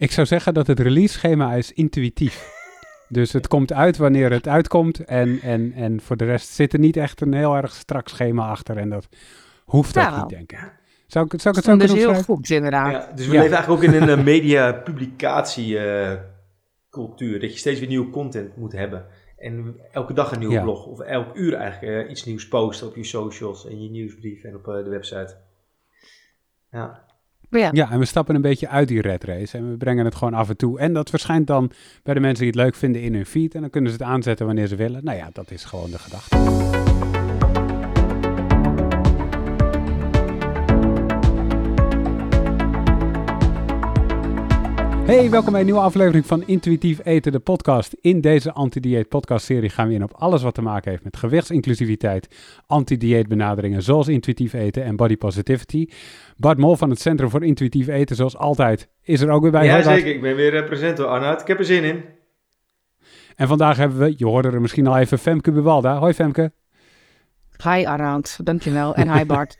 Ik zou zeggen dat het release schema is intuïtief. Dus het komt uit wanneer het uitkomt. En, en, en voor de rest zit er niet echt een heel erg strak schema achter. En dat hoeft ook Nou. niet, denk ik. Zou ik, zou ik het Dus zo kunnen heel omschrijven? goed, inderdaad. Ja, dus we Ja. leven eigenlijk ook in een media-publicatie-cultuur. dat je steeds weer nieuwe content moet hebben. En elke dag een nieuwe Ja. blog. Of elk uur eigenlijk eh, iets nieuws posten op je socials en je nieuwsbrief en op eh, de website. Ja. Ja, Ja, en we stappen een beetje uit die red race en we brengen het gewoon af en toe. En dat verschijnt dan bij de mensen die het leuk vinden in hun feed. En dan kunnen ze het aanzetten wanneer ze willen. Nou ja, dat is gewoon de gedachte. Hey, welkom bij een nieuwe aflevering van Intuïtief Eten, de podcast. In deze anti-dieet podcastserie gaan we in op alles wat te maken heeft met gewichtsinclusiviteit, anti-dieet benaderingen zoals intuïtief eten en body positivity. Bart Mol van het Centrum voor Intuïtief Eten, zoals altijd, is er ook weer bij. ja, zeker. Ik ben weer uh, present hoor, Arnoud. Ik heb er zin in. En vandaag hebben we, je hoorde er misschien al even, Femke Buwalda. Hoi Femke. hi Arnoud, dankjewel. En hi Bart.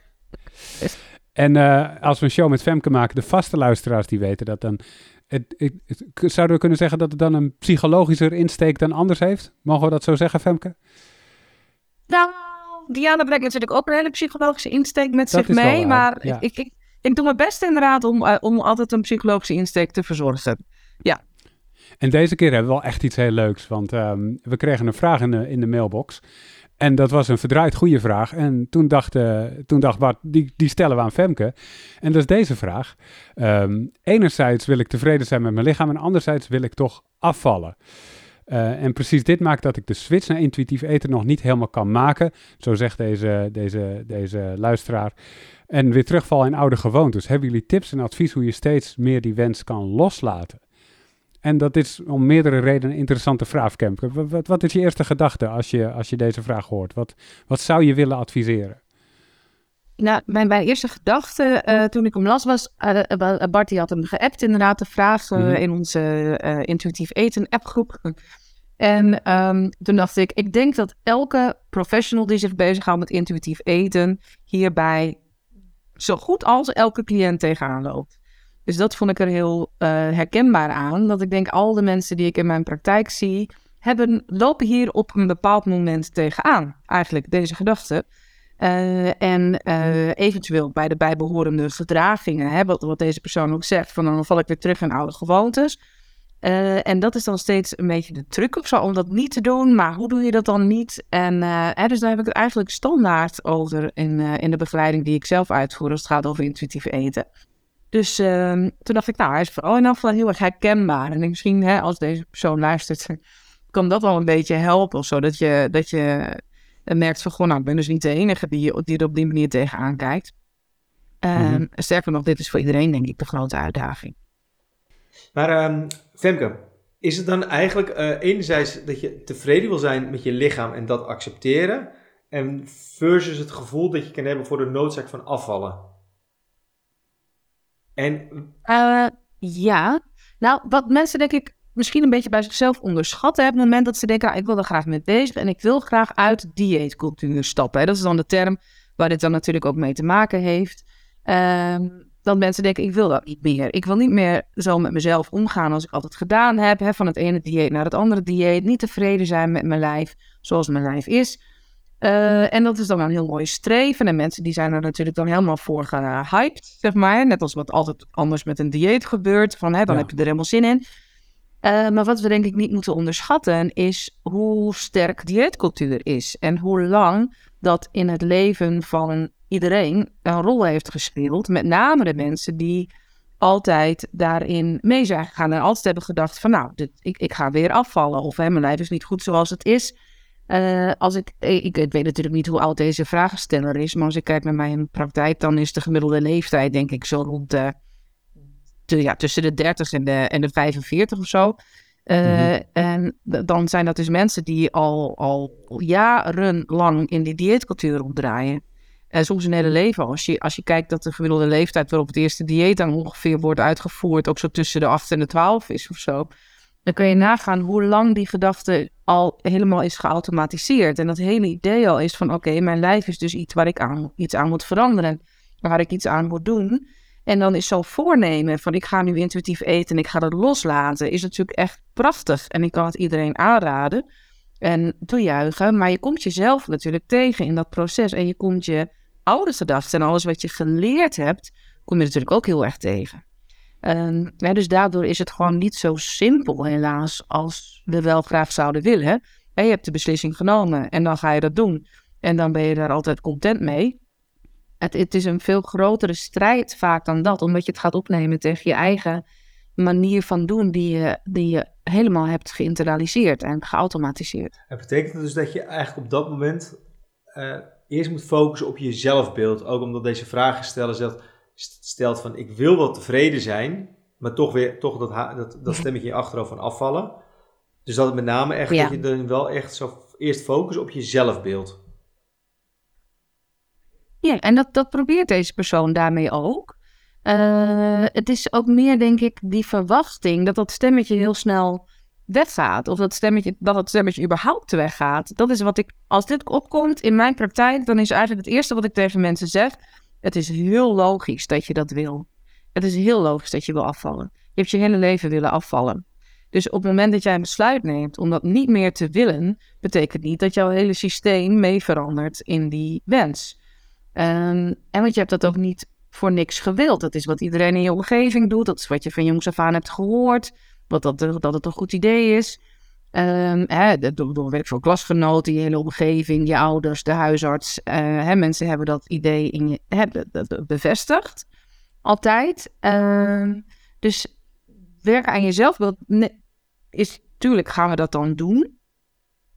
En eh, als we een show met Femke maken, de vaste luisteraars die weten dat dan... Het, het- het- zouden we kunnen zeggen dat het dan een psychologischer insteek dan anders heeft? Mogen we dat zo zeggen, Femke? nou, Diana brengt natuurlijk ook een hele psychologische insteek met Dat zich mee. waar, Maar ja. ik, ik, ik doe mijn best inderdaad om, eh, om altijd een psychologische insteek te verzorgen. En deze keer hebben we wel echt iets heel leuks, want ehm, we kregen een vraag in de, in de mailbox. En dat was een verdraaid goede vraag. En toen dacht, eh, toen dacht Bart, die, die stellen we aan Femke. En dat is deze vraag. Ehm, enerzijds wil ik tevreden zijn met mijn lichaam en anderzijds wil ik toch afvallen. Eh, en precies dit maakt dat ik de switch naar intuïtief eten nog niet helemaal kan maken. Zo zegt deze, deze, deze luisteraar. En weer terugval in oude gewoontes. Hebben jullie tips en advies hoe je steeds meer die wens kan loslaten? En dat is om meerdere redenen een interessante vraag, Kemp. Wat, wat, wat is je eerste gedachte als je, als je deze vraag hoort? Wat, wat zou je willen adviseren? Nou, mijn, mijn eerste gedachte eh, toen ik hem las was, eh, Bart die had hem geappt inderdaad, de vraag Mhm. in onze intuïtief eten appgroep. En ehm, toen dacht ik, ik denk dat elke professional die zich bezighoudt met intuïtief eten, hierbij zo goed als elke cliënt tegenaan loopt. Dus dat vond ik er heel eh, herkenbaar aan. Dat ik denk, al de mensen die ik in mijn praktijk zie, hebben, lopen hier op een bepaald moment tegenaan. Eigenlijk deze gedachte. Eh, en eh, eventueel bij de bijbehorende gedragingen, hè, wat, wat deze persoon ook zegt, van dan val ik weer terug in oude gewoontes. En dat is dan steeds een beetje de truc of zo, om dat niet te doen. Maar hoe doe je dat dan niet? En hè, dus daar heb ik het eigenlijk standaard over in, in de begeleiding die ik zelf uitvoer als het gaat over intuïtief eten. Dus ehm, toen dacht ik, nou, hij is vooral in afval heel erg herkenbaar. En misschien hè, als deze persoon luistert, kan dat wel een beetje helpen of zo. Dat je, dat je en merkt van, gewoon, nou, ik ben dus niet de enige die, die er op die manier tegenaan kijkt. Ehm, Mhm. Sterker nog, dit is voor iedereen, denk ik, de grote uitdaging. Maar ehm, Femke, is het dan eigenlijk eh, enerzijds dat je tevreden wil zijn met je lichaam en dat accepteren? En versus het gevoel dat je kan hebben voor de noodzaak van afvallen? En Eh, ja, nou, wat mensen denk ik misschien een beetje bij zichzelf onderschatten hebben, op het moment dat ze denken, ah, ik wil er graag mee bezig en ik wil graag uit dieetcultuur stappen. Hè. Dat is dan de term waar dit dan natuurlijk ook mee te maken heeft. Ehm, dat mensen denken, ik wil dat niet meer. Ik wil niet meer zo met mezelf omgaan als ik altijd gedaan heb. Hè, van het ene dieet naar het andere dieet. Niet tevreden zijn met mijn lijf zoals mijn lijf is. Eh, en dat is dan wel een heel mooi streven. En mensen die zijn er natuurlijk dan helemaal voor gehyped, zeg maar. Net als wat altijd anders met een dieet gebeurt. Van, hè, dan Ja. heb je er helemaal zin in. Eh, maar wat we denk ik niet moeten onderschatten is hoe sterk dieetcultuur is. En hoe lang dat in het leven van iedereen een rol heeft gespeeld. Met name de mensen die altijd daarin mee zijn gegaan. En altijd hebben gedacht van nou, dit, ik, ik ga weer afvallen. Of hè, mijn lijf is niet goed zoals het is. Eh, als ik, ik, ik weet natuurlijk niet hoe oud deze vragensteller is. Maar als ik kijk naar mijn praktijk, dan is de gemiddelde leeftijd denk ik zo rond de, de, ja, tussen de 30 en de, en de 45 of zo. Eh, Mhm. En dan zijn dat dus mensen die al, al jarenlang in die dieetcultuur ronddraaien. En soms hun hele leven. Als je, als je kijkt dat de gemiddelde leeftijd waarop het eerste dieet dan ongeveer wordt uitgevoerd, ook zo tussen de 8 en de 12 is of zo. Dan kun je nagaan hoe lang die gedachte al helemaal is geautomatiseerd. En dat hele idee al is van oké, mijn lijf is dus iets waar ik aan, iets aan moet veranderen. Waar ik iets aan moet doen. En dan is zo'n voornemen van ik ga nu intuïtief eten en ik ga dat loslaten, is natuurlijk echt prachtig. En ik kan het iedereen aanraden en toejuichen. Maar je komt jezelf natuurlijk tegen in dat proces. En je komt je oude gedachten en alles wat je geleerd hebt, kom je natuurlijk ook heel erg tegen. Um, dus daardoor is het gewoon niet zo simpel, helaas, als we wel graag zouden willen. je hebt de beslissing genomen en dan ga je dat doen. En dan ben je daar altijd content mee. Het, het, is een veel grotere strijd vaak dan dat, omdat je het gaat opnemen tegen je eigen manier van doen die je, die je helemaal hebt geïnternaliseerd en geautomatiseerd. Het betekent dus dat je eigenlijk op dat moment uh, eerst moet focussen op je zelfbeeld. Ook omdat deze vragen stellen stelt, stelt van ik wil wel tevreden zijn, maar toch weer toch dat, dat, dat stemmetje in je achterhoofd van afvallen. Dus dat het met name echt dat je dan wel echt zo eerst focus op je zelfbeeld. Ja, en dat, dat probeert deze persoon daarmee ook. Uh, het is ook meer, denk ik, die verwachting dat dat stemmetje heel snel weggaat. Of dat, stemmetje, dat het stemmetje überhaupt weggaat. Dat is wat ik, als dit opkomt in mijn praktijk, dan is eigenlijk het eerste wat ik tegen mensen zeg. Het is heel logisch dat je dat wil. Het is heel logisch dat je wil afvallen. Je hebt je hele leven willen afvallen. Dus op het moment dat jij een besluit neemt om dat niet meer te willen, betekent niet dat jouw hele systeem mee verandert in die wens. Um, en want je hebt dat ook niet voor niks gewild. Dat is wat iedereen in je omgeving doet. Dat is wat je van jongs af aan hebt gehoord. Wat dat, dat het een goed idee is. Hè, door, door werk voor klasgenoten, je hele omgeving, je ouders, de huisarts. Uh, hè, mensen hebben dat idee in je bevestigd. Altijd. Um, dus werken aan jezelf is natuurlijk gaan we dat dan doen.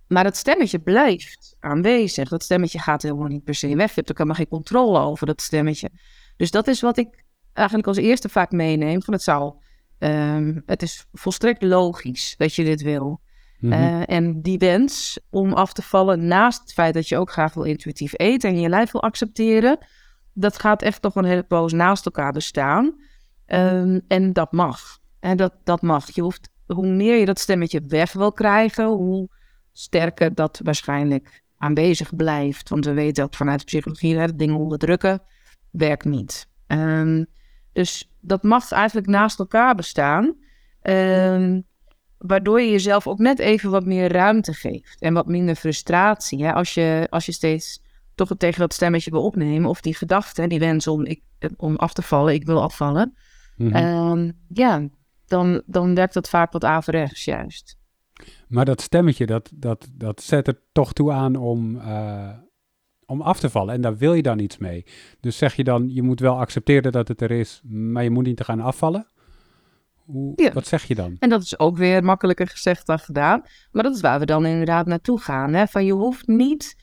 Maar dat stemmetje blijft aanwezig. Dat stemmetje gaat helemaal niet per se weg. Je hebt ook helemaal geen controle over dat stemmetje. Dus dat is wat ik eigenlijk als eerste vaak meeneem. Van het zou, um, het is volstrekt logisch dat je dit wil. Mhm. Eh, en die wens om af te vallen, naast het feit dat je ook graag wil intuïtief eten en je lijf wil accepteren, dat gaat echt nog een hele poos naast elkaar bestaan. Um, en dat mag. En dat, dat mag. Je hoeft, hoe meer je dat stemmetje weg wil krijgen, hoe sterker dat waarschijnlijk aanwezig blijft. Want we weten dat vanuit de psychologie, hè, dingen onderdrukken, werkt niet. Um, dus dat mag eigenlijk naast elkaar bestaan. Um, waardoor je jezelf ook net even wat meer ruimte geeft. En wat minder frustratie. Hè? Als, je, als je steeds toch het tegen dat stemmetje wil opnemen. Of die gedachte, die wens om, ik, om af te vallen, ik wil afvallen. Mm um, ja, dan, dan werkt dat vaak wat averechts juist. Maar dat stemmetje, dat, dat, dat zet er toch toe aan om, uh, om af te vallen. En daar wil je dan iets mee. Dus zeg je dan, je moet wel accepteren dat het er is, maar je moet niet te gaan afvallen? Hoe, ja. Wat zeg je dan? En dat is ook weer makkelijker gezegd dan gedaan. Maar dat is waar we dan inderdaad naartoe gaan. Hè? Van je hoeft niet.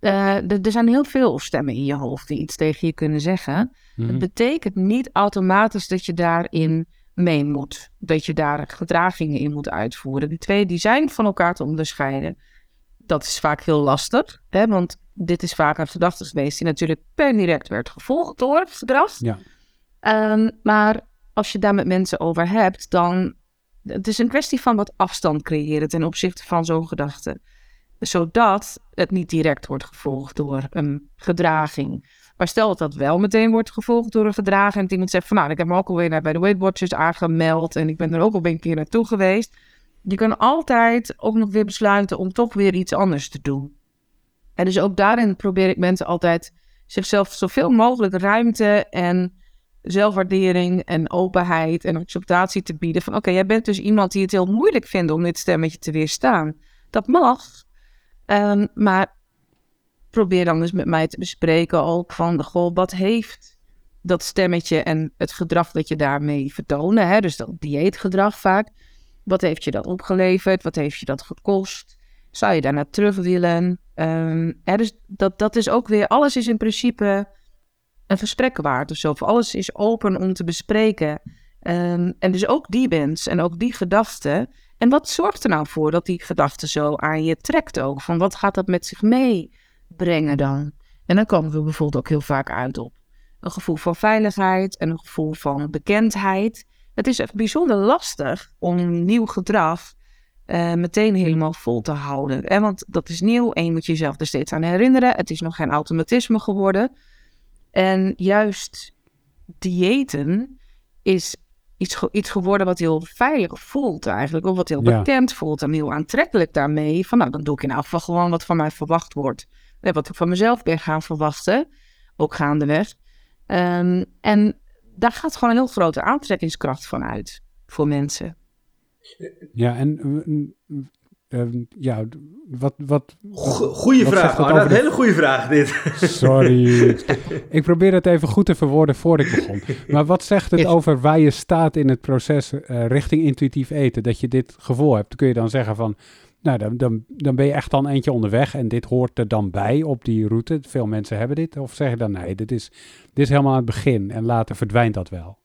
Uh, er zijn heel veel stemmen in je hoofd die iets tegen je kunnen zeggen. Mm Het mhm. betekent niet automatisch dat je daarin mee moet. Dat je daar gedragingen in moet uitvoeren. Die twee die zijn van elkaar te onderscheiden. Dat is vaak heel lastig, hè? want dit is vaak een gedachte geweest die natuurlijk per direct werd gevolgd door het gedrag. Ja. Um, maar als je daar met mensen over hebt, dan het is een kwestie van wat afstand creëren ten opzichte van zo'n gedachte. Zodat het niet direct wordt gevolgd door een gedraging. Maar stel dat dat wel meteen wordt gevolgd door een gedrag. En iemand zegt van nou, ik heb me ook alweer bij de Weight Watchers aangemeld. En ik ben er ook al een keer naartoe geweest. Je kan altijd ook nog weer besluiten om toch weer iets anders te doen. En dus ook daarin probeer ik mensen altijd zichzelf zoveel mogelijk ruimte en zelfwaardering en openheid en acceptatie te bieden. Van oké, jij bent dus iemand die het heel moeilijk vindt om dit stemmetje te weerstaan. Dat mag. Um, maar probeer dan dus met mij te bespreken ook van, goh, wat heeft dat stemmetje en het gedrag dat je daarmee vertonen, hè, dus dat dieetgedrag vaak, wat heeft je dat opgeleverd? Wat heeft je dat gekost? Zou je daarna terug willen? Um, hè, dus dat, dat is ook weer, alles is in principe een gesprek waard of zo. Alles is open om te bespreken. Um, en dus ook die wens en ook die gedachte. En wat zorgt er nou voor dat die gedachte zo aan je trekt ook? Van wat gaat dat met zich mee? brengen dan. En dan komen we bijvoorbeeld ook heel vaak uit op een gevoel van veiligheid en een gevoel van bekendheid. Het is echt bijzonder lastig om nieuw gedrag uh, meteen helemaal vol te houden. Hè? Want dat is nieuw en je moet jezelf er steeds aan herinneren. Het is nog geen automatisme geworden. En juist diëten is iets, iets geworden wat heel veilig voelt eigenlijk. Of wat heel bekend voelt en heel aantrekkelijk daarmee. Van nou, dan doe ik in elk geval gewoon wat van mij verwacht wordt. Wat ik van mezelf ben gaan verwachten, ook gaandeweg. Um, en daar gaat gewoon een heel grote aantrekkingskracht van uit voor mensen. Ja, en uh, ja, wat... wat Goeie vraag, Een hele goede vraag dit. Sorry. ik probeer het even goed te verwoorden voor ik begon. Maar wat zegt het over waar je staat in het proces uh, richting intuïtief eten? Dat je dit gevoel hebt. Kun je dan zeggen van... Nou, dan, dan, dan ben je echt dan eentje onderweg en dit hoort er dan bij op die route. Veel mensen hebben dit. Of zeg je dan nee, dit is, dit is helemaal aan het begin en later verdwijnt dat wel?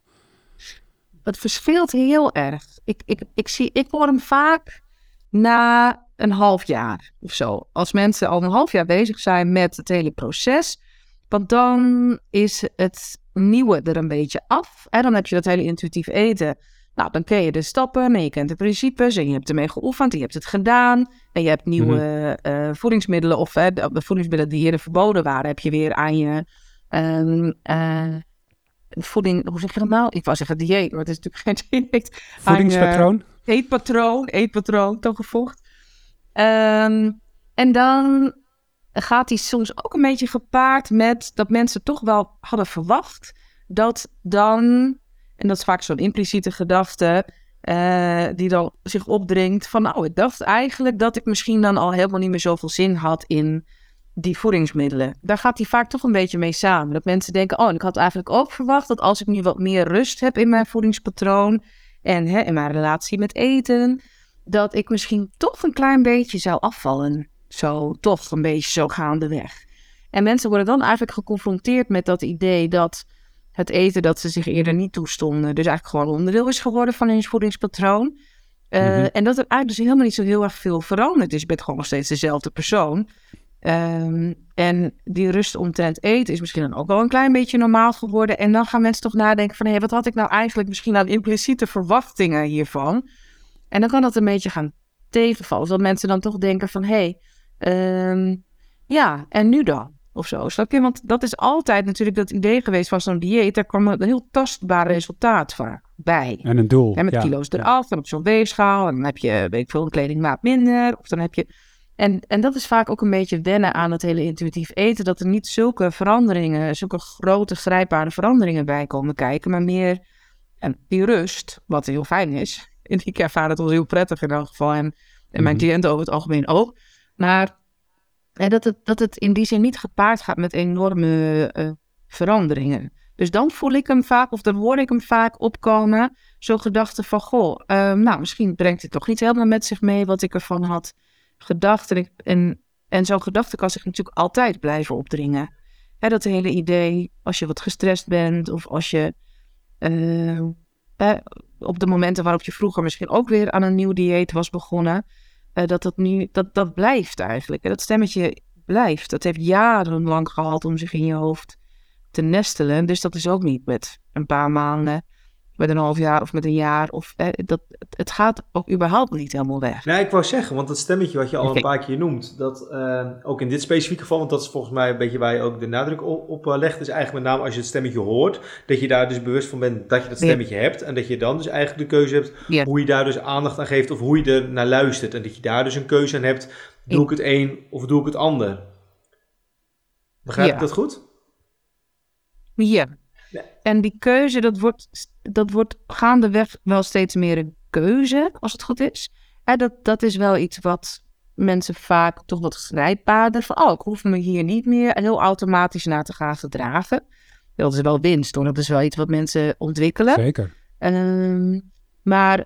Het verschilt heel erg. Ik, ik, ik, zie, ik hoor hem vaak na een half jaar of zo. Als mensen al een half jaar bezig zijn met het hele proces. Want dan is het nieuwe er een beetje af. En dan heb je dat hele intuïtief eten. Nou, dan ken je de stappen en je kent de principes en je hebt ermee geoefend, en je hebt het gedaan. En je hebt nieuwe mm voedingsmiddelen of uh, de voedingsmiddelen die eerder verboden waren, heb je weer aan je uh, voeding, hoe zeg je dat nou? Ik wou zeggen dieet, maar het is natuurlijk geen dieet. Voedingspatroon? Eetpatroon, eetpatroon toegevoegd. Um, en dan gaat die soms ook een beetje gepaard met dat mensen toch wel hadden verwacht dat dan, en dat is vaak zo'n impliciete gedachte, uh, die dan zich opdringt van, nou, ik dacht eigenlijk dat ik misschien dan al helemaal niet meer zoveel zin had in die voedingsmiddelen. Daar gaat die vaak toch een beetje mee samen. Dat mensen denken, oh, ik had eigenlijk ook verwacht dat als ik nu wat meer rust heb in mijn voedingspatroon en hè, in mijn relatie met eten, dat ik misschien toch een klein beetje zou afvallen. Zo, toch een beetje zo gaandeweg. En mensen worden dan eigenlijk geconfronteerd met dat idee dat het eten dat ze zich eerder niet toestonden, dus eigenlijk gewoon onderdeel is geworden van hun voedingspatroon. Uh, En dat er eigenlijk dus helemaal niet zo heel erg veel veranderd is. Je bent gewoon nog steeds dezelfde persoon. Um, en die rust omtrent eten is misschien dan ook wel een klein beetje normaal geworden. En dan gaan mensen toch nadenken van... hé, wat had ik nou eigenlijk misschien aan impliciete verwachtingen hiervan? En dan kan dat een beetje gaan tegenvallen. Dat mensen dan toch denken van... hé, hey, um, ja, en nu dan? Of zo, snap je? Want dat is altijd natuurlijk dat idee geweest van zo'n dieet. Daar kwam een heel tastbaar resultaat vaak bij. En een doel. En met kilo's eraf, en op zo'n weegschaal. En dan heb je, weet ik veel, een kledingmaat minder. Of dan heb je en, en dat is vaak ook een beetje wennen aan het hele intuïtief eten. Dat er niet zulke veranderingen, zulke grote grijpbare veranderingen bij komen kijken. Maar meer en die rust, wat heel fijn is. En ik ervaar het wel heel prettig in elk geval. En, en mijn mhm. cliënten over het algemeen ook. Maar en dat, het, dat het in die zin niet gepaard gaat met enorme uh, veranderingen. Dus dan voel ik hem vaak, of dan hoor ik hem vaak opkomen. Zo'n gedachte van, goh, uh, nou misschien brengt het toch niet helemaal met zich mee wat ik ervan had gedacht. En, en, en zo'n gedachte kan zich natuurlijk altijd blijven opdringen. Dat hele idee, als je wat gestrest bent of als je uh, op de momenten waarop je vroeger misschien ook weer aan een nieuw dieet was begonnen, uh, dat dat nu, dat, dat blijft eigenlijk. En dat stemmetje blijft. Dat heeft jarenlang gehad om zich in je hoofd te nestelen. Dus dat is ook niet met een paar maanden met een half jaar of met een jaar. Of, eh, dat, het gaat ook überhaupt niet helemaal weg. Nee, ik wou zeggen, want dat stemmetje wat je al een paar keer noemt, dat uh, ook in dit specifieke geval, want dat is volgens mij een beetje waar je ook de nadruk op, op uh, legt, is eigenlijk met name als je het stemmetje hoort, dat je daar dus bewust van bent dat je dat stemmetje hebt en dat je dan dus eigenlijk de keuze hebt hoe je daar dus aandacht aan geeft of hoe je er naar luistert. En dat je daar dus een keuze aan hebt, doe ik het een of doe ik het ander. Begrijp ik dat goed? Ja, en die keuze, dat wordt, dat wordt gaandeweg wel steeds meer een keuze, als het goed is. En dat, dat is wel iets wat mensen vaak toch wat grijpbaarder van, oh, ik hoef me hier niet meer heel automatisch naar te gaan gedragen. Dat is wel winst, hoor. Dat is wel iets wat mensen ontwikkelen. Zeker. Um, maar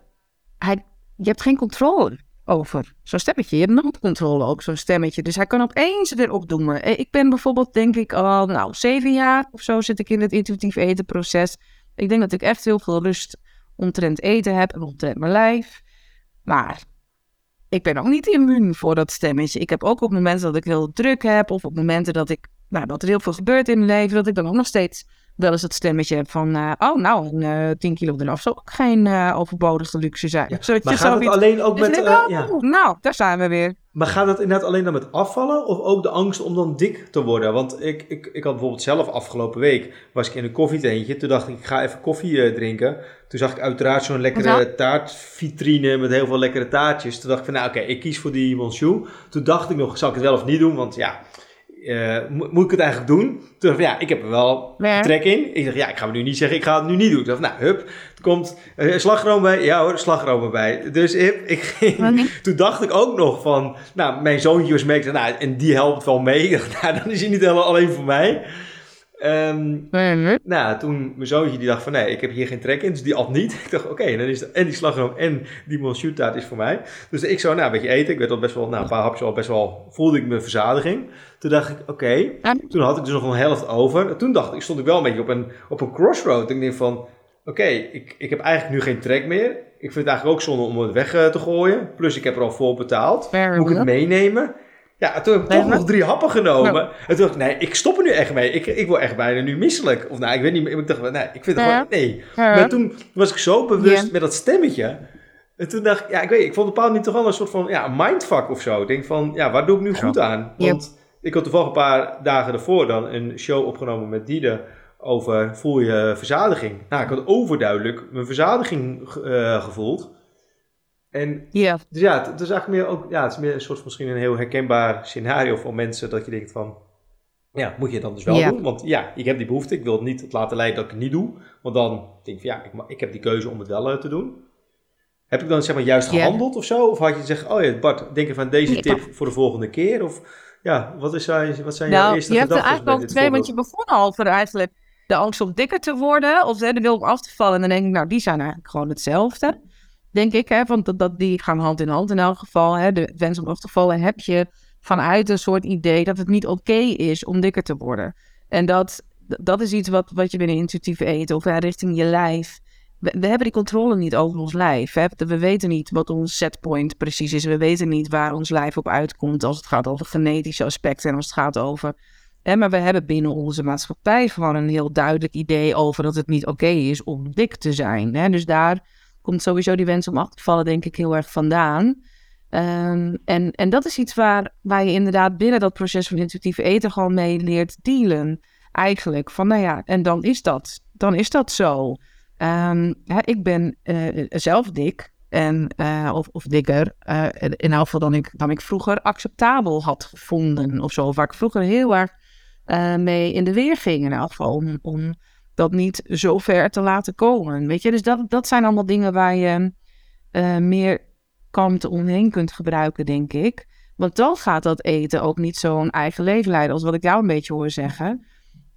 hij, je hebt geen controle over zo'n stemmetje. Je hebt nog controle ook, zo'n stemmetje. Dus hij kan opeens weer opdoemen. Eh, ik ben bijvoorbeeld, denk ik, al nou, zeven jaar of zo zit ik in het intuïtief eten proces. Ik denk dat ik echt heel veel rust omtrent eten heb en omtrent mijn lijf. Maar ik ben ook niet immuun voor dat stemmetje. Ik heb ook op momenten dat ik heel druk heb of op momenten dat, ik, nou, dat er heel veel gebeurt in mijn leven, dat ik dan ook nog steeds wel eens het stemmetje van, uh, oh nou, een, uh, 10 kilo eraf zou ook geen uh, overbodige luxe zijn. Ja, maar gaat het alleen ook met... Uh, ja. Nou, daar zijn we weer. Maar gaat dat inderdaad alleen dan met afvallen of ook de angst om dan dik te worden? Want ik, ik, ik had bijvoorbeeld zelf afgelopen week, was ik in een koffietentje. Toen dacht ik, ik ga even koffie eh, drinken. Toen zag ik uiteraard zo'n lekkere taartvitrine met heel veel lekkere taartjes. Toen dacht ik van, nou oké, ik kies voor die Monsieur. Toen dacht ik nog, zal ik het wel of niet doen? Want ja, uh, moet ik het eigenlijk doen? Toen dacht ik, ja, ik heb er wel trek in. Ik dacht, ja, ik ga me nu niet zeggen, ik ga het nu niet doen. Ik dacht, nou, hup, er komt uh, slagroom bij. Ja hoor, slagroom erbij. Dus ik, ik ging, toen dacht ik ook nog van, nou, mijn zoontje was mee. Nou, en die helpt wel mee. Ik dacht, nou, dan is hij niet helemaal alleen voor mij. Um, nou, toen mijn zoontje die dacht van nee, ik heb hier geen trek in, dus die at niet. Ik dacht oké, dan is en die slagroom en die monsieur taart is voor mij. Dus ik zou nou een beetje eten. Ik werd al best wel, nou een paar hapjes al best wel, voelde ik mijn verzadiging. Toen dacht ik oké, toen had ik dus nog een helft over. Toen dacht ik, stond ik wel een beetje op een, op een crossroad. Ik denk van oké, ik, ik heb eigenlijk nu geen trek meer. Ik vind het eigenlijk ook zonde om het weg te gooien. Plus ik heb er al voor betaald. Moet ik het meenemen? Ja, toen heb ik toch nog drie happen genomen. Nou. En toen dacht ik, nee, ik stop er nu echt mee. Ik, ik word echt bijna nu misselijk. Of nou, ik weet niet meer. Ik dacht, nee, ik vind het gewoon, nee. Maar toen was ik zo bewust met dat stemmetje. En toen dacht ik, ja, ik weet ik vond het bepaald niet toch wel een soort van, ja, mindfuck of zo. Ik denk van, ja, waar doe ik nu goed aan? Want ik had toevallig een paar dagen ervoor dan een show opgenomen met Diede over voel je verzadiging. Nou, ik had overduidelijk mijn verzadiging uh, gevoeld. En ja. Dus ja, het, is eigenlijk meer ook, ja, het is meer een soort misschien een heel herkenbaar scenario voor mensen dat je denkt van, ja, moet je het dan dus wel doen? Want ja, ik heb die behoefte, ik wil het niet laten leiden dat ik het niet doe, want dan denk ik van ja, ik, ik heb die keuze om het wel uh, te doen. Heb ik dan zeg maar juist gehandeld of zo? Of had je gezegd, oh ja, Bart, denk even aan deze tip voor de volgende keer? Of ja, wat, is, wat zijn nou, jouw eerste je gedachten? Je hebt er eigenlijk ook twee, want je begon al voor eigenlijk de angst om dikker te worden of de wil om af te vallen. En dan denk ik, nou, die zijn eigenlijk gewoon hetzelfde denk ik. Hè, want dat, die gaan hand in hand in elk geval. Hè, de wens om af te vallen heb je vanuit een soort idee dat het niet oké is om dikker te worden. En dat, dat is iets wat, wat je binnen intuïtief eten of hè, richting je lijf. We, we, hebben die controle niet over ons lijf. Hè. We weten niet wat ons setpoint precies is. We weten niet waar ons lijf op uitkomt als het gaat over genetische aspecten en als het gaat over. Hè, maar we hebben binnen onze maatschappij gewoon een heel duidelijk idee over dat het niet oké is om dik te zijn. Hè. Dus daar komt sowieso die wens om af te vallen, denk ik, heel erg vandaan. Ehm, en, en dat is iets waar, waar je inderdaad binnen dat proces van intuïtief eten gewoon mee leert dealen. Eigenlijk van, nou ja, en dan is dat, dan is dat zo. Um, ik ben uh, zelf dik, en, uh, of, of dikker, uh, in elk geval dan ik, dan ik vroeger acceptabel had gevonden of zo. Waar ik vroeger heel erg mee in de weer ging in elk geval. Om, om dat niet zo ver te laten komen. Weet je, dus dat, dat zijn allemaal dingen waar je uh, meer kanten omheen kunt gebruiken, denk ik. Want dan gaat dat eten ook niet zo'n eigen leven leiden, als wat ik jou een beetje hoor zeggen.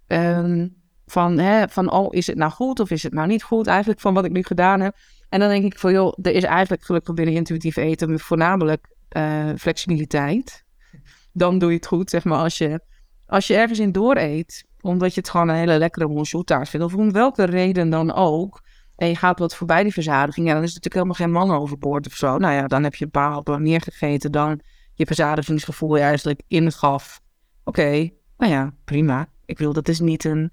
Um, van, hè, van, oh, is het nou goed of is het nou niet goed? Eigenlijk van wat ik nu gedaan heb. En dan denk ik van, joh, er is eigenlijk gelukkig binnen intuïtief eten voornamelijk uh, flexibiliteit. Dan doe je het goed, zeg maar, als je, als je ergens in dooreet omdat je het gewoon een hele lekkere bonjour taart vindt. Of om welke reden dan ook. En je gaat wat voorbij die verzadiging. Ja, dan is het natuurlijk helemaal geen man overboord of zo. Nou ja, dan heb je een paar happen meer gegeten dan je verzadigingsgevoel eigenlijk ingaf. Oké, nou ja, prima. Ik wil, dat is niet een,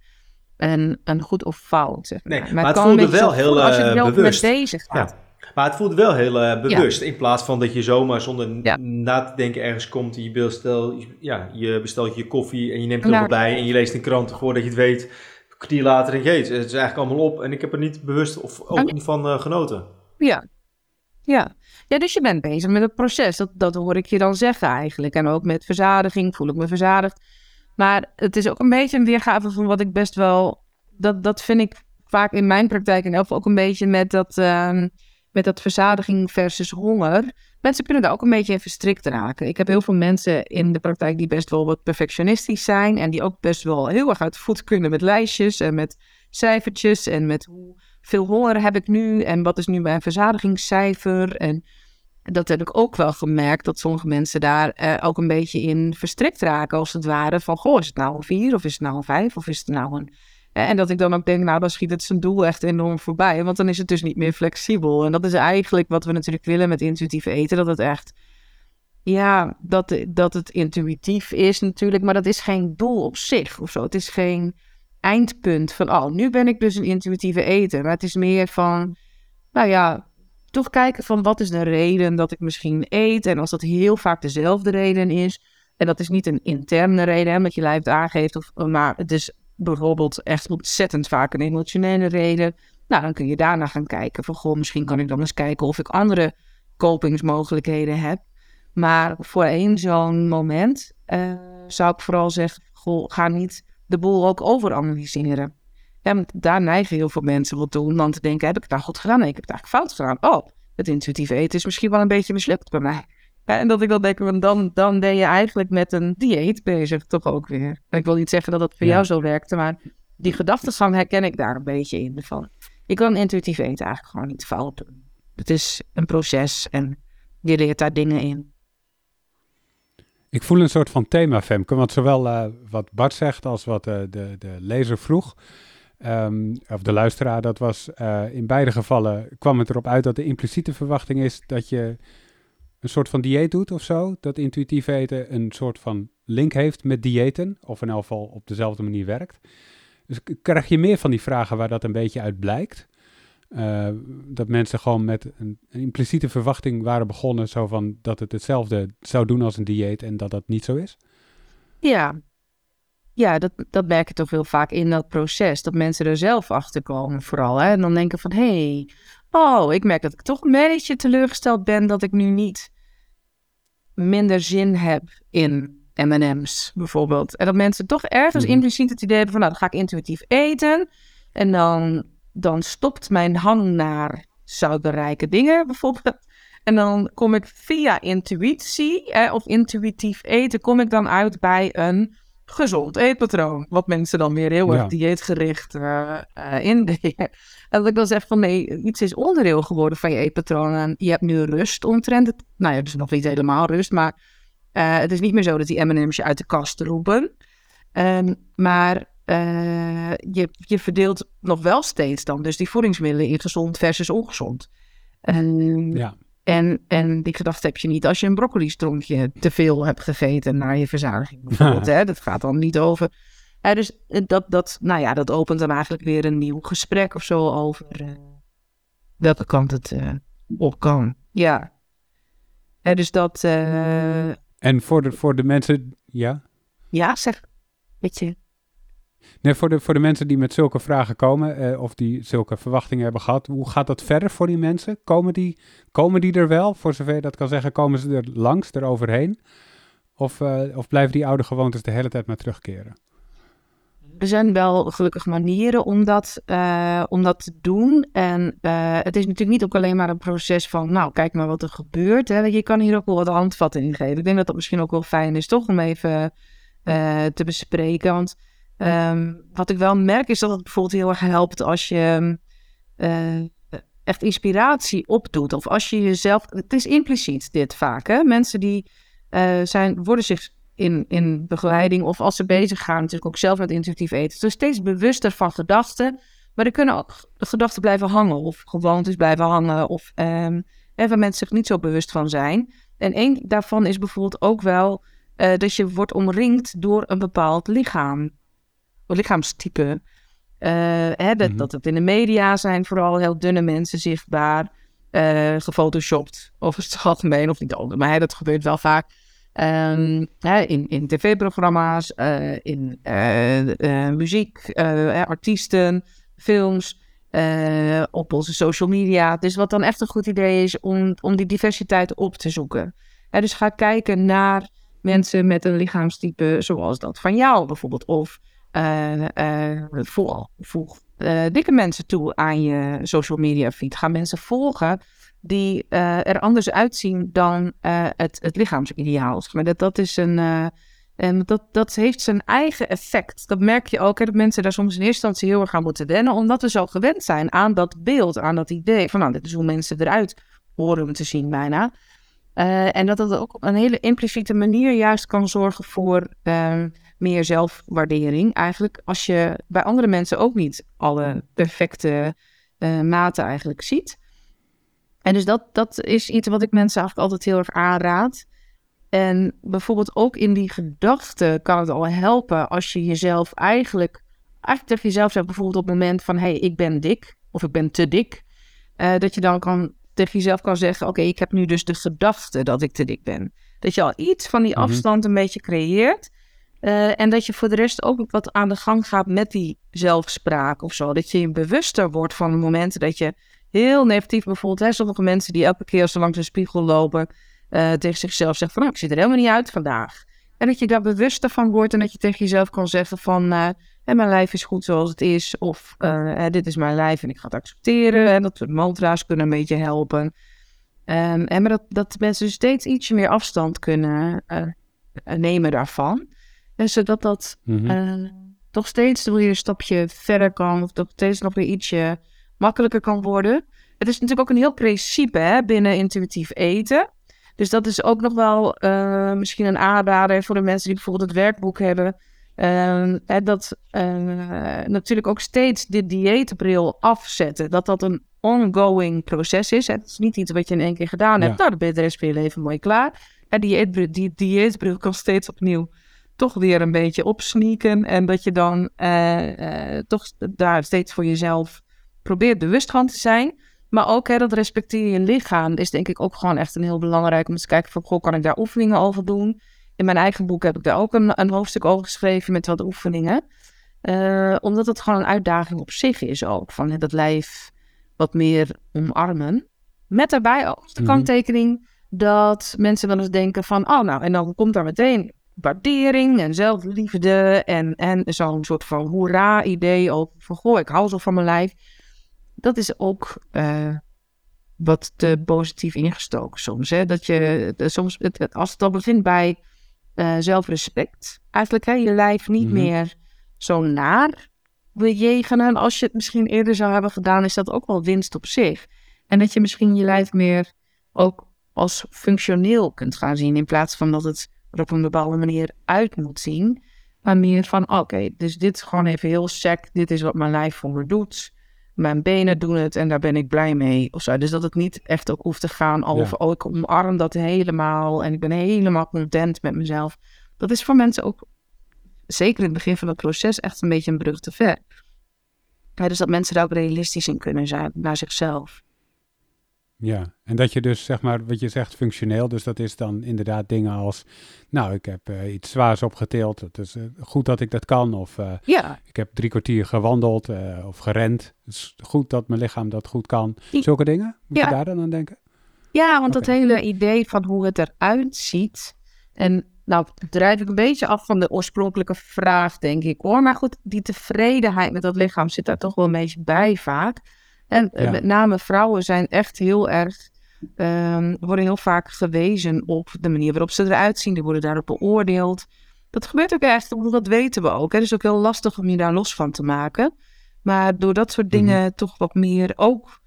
een, een goed of fout. Zeg maar. Nee, maar, het, voelde wel heel als je er wel bewust. met gaat. Ja. Maar het voelt wel heel uh, bewust. In plaats van dat je zomaar zonder na te denken ergens komt. Je bestelt, ja, je bestelt je koffie en je neemt er nou, bij. En je leest een krant voordat je het weet. Een kwartier later denk je, het is eigenlijk allemaal op. En ik heb er niet bewust of ook niet van uh, genoten. Ja. Ja. ja, dus je bent bezig met het proces. Dat, dat hoor ik je dan zeggen eigenlijk. En ook met verzadiging voel ik me verzadigd. Maar het is ook een beetje een weergave van wat ik best wel... Dat, dat vind ik vaak in mijn praktijk en ook een beetje met dat... Uh, met dat verzadiging versus honger. Mensen kunnen daar ook een beetje in verstrikt raken. Ik heb heel veel mensen in de praktijk die best wel wat perfectionistisch zijn. En die ook best wel heel erg uit de voet kunnen met lijstjes en met cijfertjes. En met hoeveel honger heb ik nu en wat is nu mijn verzadigingscijfer. En dat heb ik ook wel gemerkt dat sommige mensen daar eh, ook een beetje in verstrikt raken. Als het ware van, goh, is het nou een vier of is het nou een vijf of is het nou een en dat ik dan ook denk, nou, dan schiet het zijn doel echt enorm voorbij. Want dan is het dus niet meer flexibel. En dat is eigenlijk wat we natuurlijk willen met intuïtief eten. Dat het echt, ja, dat, dat het intuïtief is natuurlijk. Maar dat is geen doel op zich of zo. Het is geen eindpunt van, oh, nu ben ik dus een intuïtieve eten. Maar het is meer van, nou ja, toch kijken van wat is de reden dat ik misschien eet. En als dat heel vaak dezelfde reden is. En dat is niet een interne reden, hè, omdat je lijf aangeeft. Of, maar het is bijvoorbeeld echt ontzettend vaak een emotionele reden. Nou, dan kun je daarna gaan kijken van, goh, misschien kan ik dan eens kijken of ik andere kopingsmogelijkheden heb. Maar voor één zo'n moment uh, zou ik vooral zeggen, goh, ga niet de boel ook overanalyseren. Ja, daar neigen heel veel mensen wel toe dan te denken, heb ik het nou goed gedaan? Nee, ik heb het eigenlijk fout gedaan. Oh, het intuïtieve eten is misschien wel een beetje mislukt bij mij. En dat ik dan denk, dan, dan ben je eigenlijk met een dieet bezig, toch ook weer. ik wil niet zeggen dat dat voor jou zo werkte, maar die gedachtegang herken ik daar een beetje in. Van, je kan intuïtief eten eigenlijk gewoon niet fout doen. Het is een proces en je leert daar dingen in. Ik voel een soort van thema, Femke, want zowel uh, wat Bart zegt als wat uh, de, de lezer vroeg, um, of de luisteraar, dat was uh, in beide gevallen kwam het erop uit dat de impliciete verwachting is dat je een soort van dieet doet of zo. Dat intuïtief eten een soort van link heeft met diëten, of in elk geval op dezelfde manier werkt. Dus krijg je meer van die vragen waar dat een beetje uit blijkt. Uh, dat mensen gewoon met een, impliciete verwachting waren begonnen, zo van dat het hetzelfde zou doen als een dieet en dat dat niet zo is? Ja, ja dat, dat merk je toch heel vaak in dat proces, dat mensen er zelf achter komen vooral. Hè? En dan denken van, hé, hey, oh, ik merk dat ik toch een beetje teleurgesteld ben dat ik nu niet minder zin heb in M&M's bijvoorbeeld. En dat mensen toch ergens mm. impliciet het idee hebben van, nou, dan ga ik intuïtief eten en dan dan stopt mijn hang naar suikerrijke dingen bijvoorbeeld. En dan kom ik via intuïtie eh, of intuïtief eten, kom ik dan uit bij een gezond eetpatroon. Wat mensen dan weer heel erg dieetgericht uh, uh, indelen. En dat ik dan zeg van nee, iets is onderdeel geworden van je eetpatroon. En je hebt nu rust omtrent het. Nou ja, dus nog niet helemaal rust, maar uh, het is niet meer zo dat die M&M's je uit de kast roepen. Um, maar je, je verdeelt nog wel steeds dan dus die voedingsmiddelen in gezond versus ongezond. En, ja. En, en die gedachte heb je niet als je een broccoli-stronkje te veel hebt gegeten na je verzadiging bijvoorbeeld. hè? Dat gaat dan niet over. Uh, dus dat, dat, nou ja, dat opent dan eigenlijk weer een nieuw gesprek of zo over uh, welke kant het op kan. Ja. dus dat... en voor de, voor de mensen, ja? Ja, zeg, weet je... Nee, voor de, voor de mensen die met zulke vragen komen eh, of die zulke verwachtingen hebben gehad, hoe gaat dat verder voor die mensen? Komen die, komen die er wel, voor zover je dat kan zeggen, komen ze er langs, er overheen? Of, uh, of blijven die oude gewoontes de hele tijd maar terugkeren? Er zijn wel gelukkig manieren om dat, uh, om dat te doen. En het is natuurlijk niet ook alleen maar een proces van, nou, kijk maar wat er gebeurt. Hè. Je kan hier ook wel wat handvatten in geven. Ik denk dat dat misschien ook wel fijn is, toch, om even te bespreken. Want Ehm, wat ik wel merk is dat het bijvoorbeeld heel erg helpt als je uh, echt inspiratie opdoet. Of als je jezelf. Het is impliciet dit vaak. Hè? Mensen die uh, zijn, worden zich in, in begeleiding of als ze bezig gaan, natuurlijk ook zelf met intuïtief eten. Dus steeds bewuster van gedachten. Maar er kunnen ook gedachten blijven hangen. Of gewoontes blijven hangen. Of um, waar mensen zich niet zo bewust van zijn. En één daarvan is bijvoorbeeld ook wel uh, dat je wordt omringd door een bepaald lichaam lichaamstype. Uh, hè, dat, mhm. dat het in de media zijn vooral heel dunne mensen zichtbaar. Uh, gefotoshopt over het algemeen, of niet altijd, maar dat gebeurt wel vaak. Um, hè, in in tv-programma's, uh, in muziek, artiesten, films, op onze social media. Dus wat dan echt een goed idee is om, om die diversiteit op te zoeken. dus ga kijken naar mensen met een lichaamstype zoals dat van jou bijvoorbeeld. Of voeg, voeg dikke mensen toe aan je social media feed. Ga mensen volgen die er anders uitzien dan het, het lichaamsideaal. Maar dat, dat is een. En dat, dat heeft zijn eigen effect. Dat merk je ook, hè, dat mensen daar soms in eerste instantie heel erg aan moeten wennen, omdat we zo gewend zijn aan dat beeld, aan dat idee van, nou, dit is hoe mensen eruit horen te zien bijna. Uh, en dat dat ook op een hele impliciete manier juist kan zorgen voor uh, meer zelfwaardering. Eigenlijk als je bij andere mensen ook niet alle perfecte uh, maten eigenlijk ziet. En dus dat, dat is iets wat ik mensen eigenlijk altijd heel erg aanraad. En bijvoorbeeld ook in die gedachten kan het al helpen als je jezelf eigenlijk, eigenlijk tegen jezelf zegt bijvoorbeeld op het moment van hé, hey, ik ben dik of ik ben te dik. Uh, dat je dan kan tegen jezelf kan zeggen: Oké, ik heb nu dus de gedachte dat ik te dik ben. Dat je al iets van die Mhm. afstand een beetje creëert. Eh, en dat je voor de rest ook wat aan de gang gaat met die zelfspraak of zo. Dat je bewuster wordt van de momenten dat je heel negatief bijvoorbeeld. Hè, sommige mensen die elke keer als ze langs een spiegel lopen eh, tegen zichzelf zeggen van nou, ik zie er helemaal niet uit vandaag. En dat je daar bewuster van wordt en dat je tegen jezelf kan zeggen van eh, mijn lijf is goed zoals het is. Of dit is mijn lijf en ik ga het accepteren. En dat mantra's kunnen een beetje helpen. Ehm, en maar dat, dat mensen dus steeds ietsje meer afstand kunnen nemen daarvan. En zodat dat eh, toch steeds weer een stapje verder kan. Of toch steeds nog weer ietsje makkelijker kan worden. Het is natuurlijk ook een heel principe hè, binnen intuïtief eten. Dus dat is ook nog wel eh, misschien een aanrader voor de mensen die bijvoorbeeld het werkboek hebben. Ehm, hè, dat eh, natuurlijk ook steeds de dieetbril afzetten. Dat dat een ongoing proces is. Het is niet iets wat je in één keer gedaan hebt. Ja. Nou, dan ben je de rest van je leven mooi klaar. En die dieetbril, die dieetbril kan steeds opnieuw toch weer een beetje opsneaken. En dat je dan eh, eh, toch daar steeds voor jezelf probeert bewust van te zijn. Maar ook hè, dat respecteer je lichaam is denk ik ook gewoon echt een heel belangrijk. Om eens te kijken van, goh, kan ik daar oefeningen over doen? In mijn eigen boek heb ik daar ook een, een hoofdstuk over geschreven met wat oefeningen. Eh, omdat het gewoon een uitdaging op zich is ook. Van hè, dat lijf wat meer omarmen. Met daarbij ook de Mhm. kanttekening dat mensen wel eens denken van... Oh nou, en dan komt daar meteen waardering en zelfliefde en, en zo'n soort van hoera-idee over van goh, ik hou zo van mijn lijf. Dat is ook eh, wat te positief ingestoken soms. Hè? Dat je de- soms, het, als het al begint bij eh, zelfrespect, eigenlijk hè, je lijf niet Mhm. meer zo naar bejegenen als je het misschien eerder zou hebben gedaan, is dat ook wel winst op zich. En dat je misschien je lijf meer ook als functioneel kunt gaan zien, in plaats van dat het er op een bepaalde manier uit moet zien. Maar meer van, oké, dus dit is gewoon even heel sec. Dit is wat mijn lijf voor me doet. Mijn benen doen het en daar ben ik blij mee. Of zo. Dus dat het niet echt ook hoeft te gaan over, oh, ik omarm dat helemaal. En ik ben helemaal content met mezelf. Dat is voor mensen ook, zeker in het begin van het proces, echt een beetje een brug te ver. Ja, dus dat mensen daar ook realistisch in kunnen zijn naar zichzelf. Ja, en dat je dus zeg maar, wat je zegt, functioneel. Dus dat is dan inderdaad dingen als, nou, ik heb eh, iets zwaars opgetild. Het is eh, goed dat ik dat kan. Of eh, Ja, ik heb drie kwartier gewandeld of gerend. Het is goed dat mijn lichaam dat goed kan. Zulke dingen? Moet Ja. je daar dan aan denken? Ja, want dat hele idee van hoe het eruit ziet. En nou drijf ik een beetje af van de oorspronkelijke vraag, denk ik hoor. Maar goed, die tevredenheid met dat lichaam zit daar toch wel een beetje bij vaak. En eh, Ja. met name vrouwen zijn echt heel erg, ehm, worden heel vaak gewezen op de manier waarop ze eruit zien. Die worden daarop beoordeeld. Dat gebeurt ook echt, dat weten we ook. Hè. Het is ook heel lastig om je daar los van te maken. Maar door dat soort dingen toch wat meer ook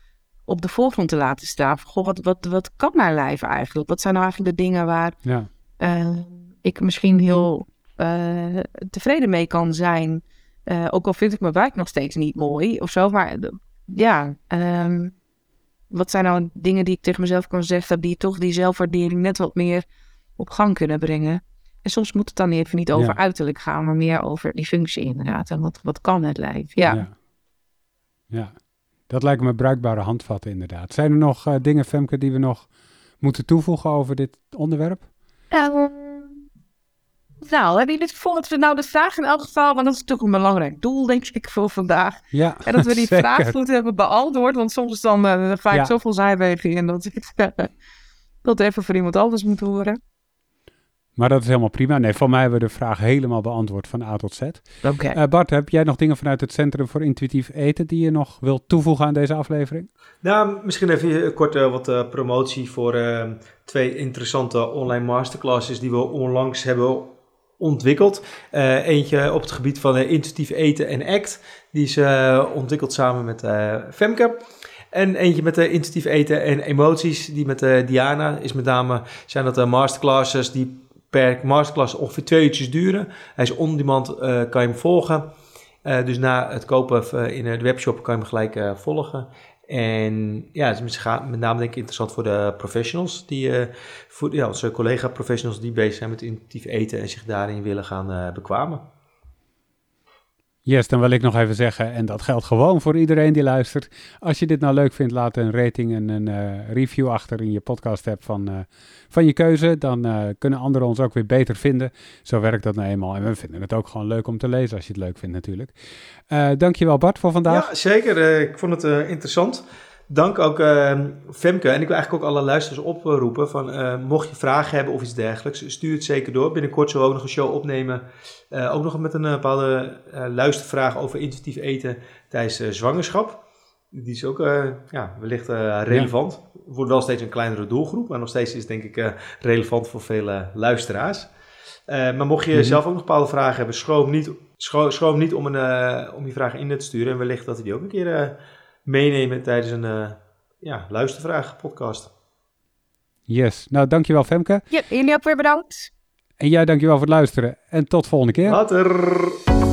op de voorgrond te laten staan. Goh, wat, wat, wat kan mijn lijf eigenlijk? Wat zijn nou eigenlijk de dingen waar Ja, eh, ik misschien heel eh, tevreden mee kan zijn? Eh, ook al vind ik mijn buik nog steeds niet mooi of zo. Maar ja, ehm, wat zijn nou dingen die ik tegen mezelf kan zeggen... die toch die zelfwaardering net wat meer op gang kunnen brengen? En soms moet het dan even niet over Ja. uiterlijk gaan... maar meer over die functie inderdaad. En wat, wat kan het lijf? Ja. ja. Ja. dat lijken me bruikbare handvatten inderdaad. Zijn er nog eh, dingen, Femke, die we nog moeten toevoegen over dit onderwerp? Ehm, nou, hebben jullie het gevoel dat we nou de vraag in elk geval... want dat is natuurlijk een belangrijk doel, denk ik, voor vandaag... Ja, En dat we die zeker. vraag goed hebben beantwoord. Want soms dan eh, ga ik Ja. zoveel zijwegen in dat ik eh, dat even voor iemand anders moet horen. Maar dat is helemaal prima. Nee, voor mij hebben we de vraag helemaal beantwoord van A tot Z. Oké. Eh, Bart, heb jij nog dingen vanuit het Centrum voor Intuïtief Eten die je nog wilt toevoegen aan deze aflevering? Nou, misschien even kort wat eh, promotie voor twee interessante online masterclasses die we onlangs hebben ontwikkeld. Eh, eentje op het gebied van eh, intuïtief eten en ACT. Die is eh, ontwikkeld samen met Femke. En eentje met intuïtief eten en emoties. Die met Diana is met name, zijn dat masterclasses die per masterclass ongeveer twee uurtjes duren. Hij is on-demand, kan je hem volgen. Dus na het kopen in de webshop kan je hem gelijk volgen. En ja, het is met name denk ik interessant voor de professionals, die, ja, onze collega-professionals die bezig zijn met intuïtief eten en zich daarin willen gaan eh, bekwamen. Yes, dan wil ik nog even zeggen, en dat geldt gewoon voor iedereen die luistert. Als je dit nou leuk vindt, laat een rating en een uh, review achter in je podcast app van, uh, van je keuze. Dan uh, kunnen anderen ons ook weer beter vinden. Zo werkt dat nou eenmaal. En we vinden het ook gewoon leuk om te lezen als je het leuk vindt natuurlijk. dankjewel Bart voor vandaag. Ja, zeker. ik vond het interessant. Dank ook uh, Femke. En ik wil eigenlijk ook alle luisteraars oproepen van uh, mocht je vragen hebben of iets dergelijks, stuur het zeker door. Binnenkort zullen we ook nog een show opnemen. Uh, ook nog met een bepaalde luistervraag over intuïtief eten tijdens zwangerschap. Die is ook ja, wellicht relevant. Ja. Wordt wel steeds een kleinere doelgroep, maar nog steeds is denk ik relevant voor vele luisteraars. maar mocht je mm -hmm. zelf ook nog bepaalde vragen hebben, schroom niet, schroom, schroom niet om, een, om je vragen in te sturen. En wellicht dat we die ook een keer meenemen tijdens een uh, ja, luistervraag podcast. Yes, nou dankjewel Femke. Ja, jullie ook weer bedankt. En jij dankjewel voor het luisteren en tot volgende keer. Later.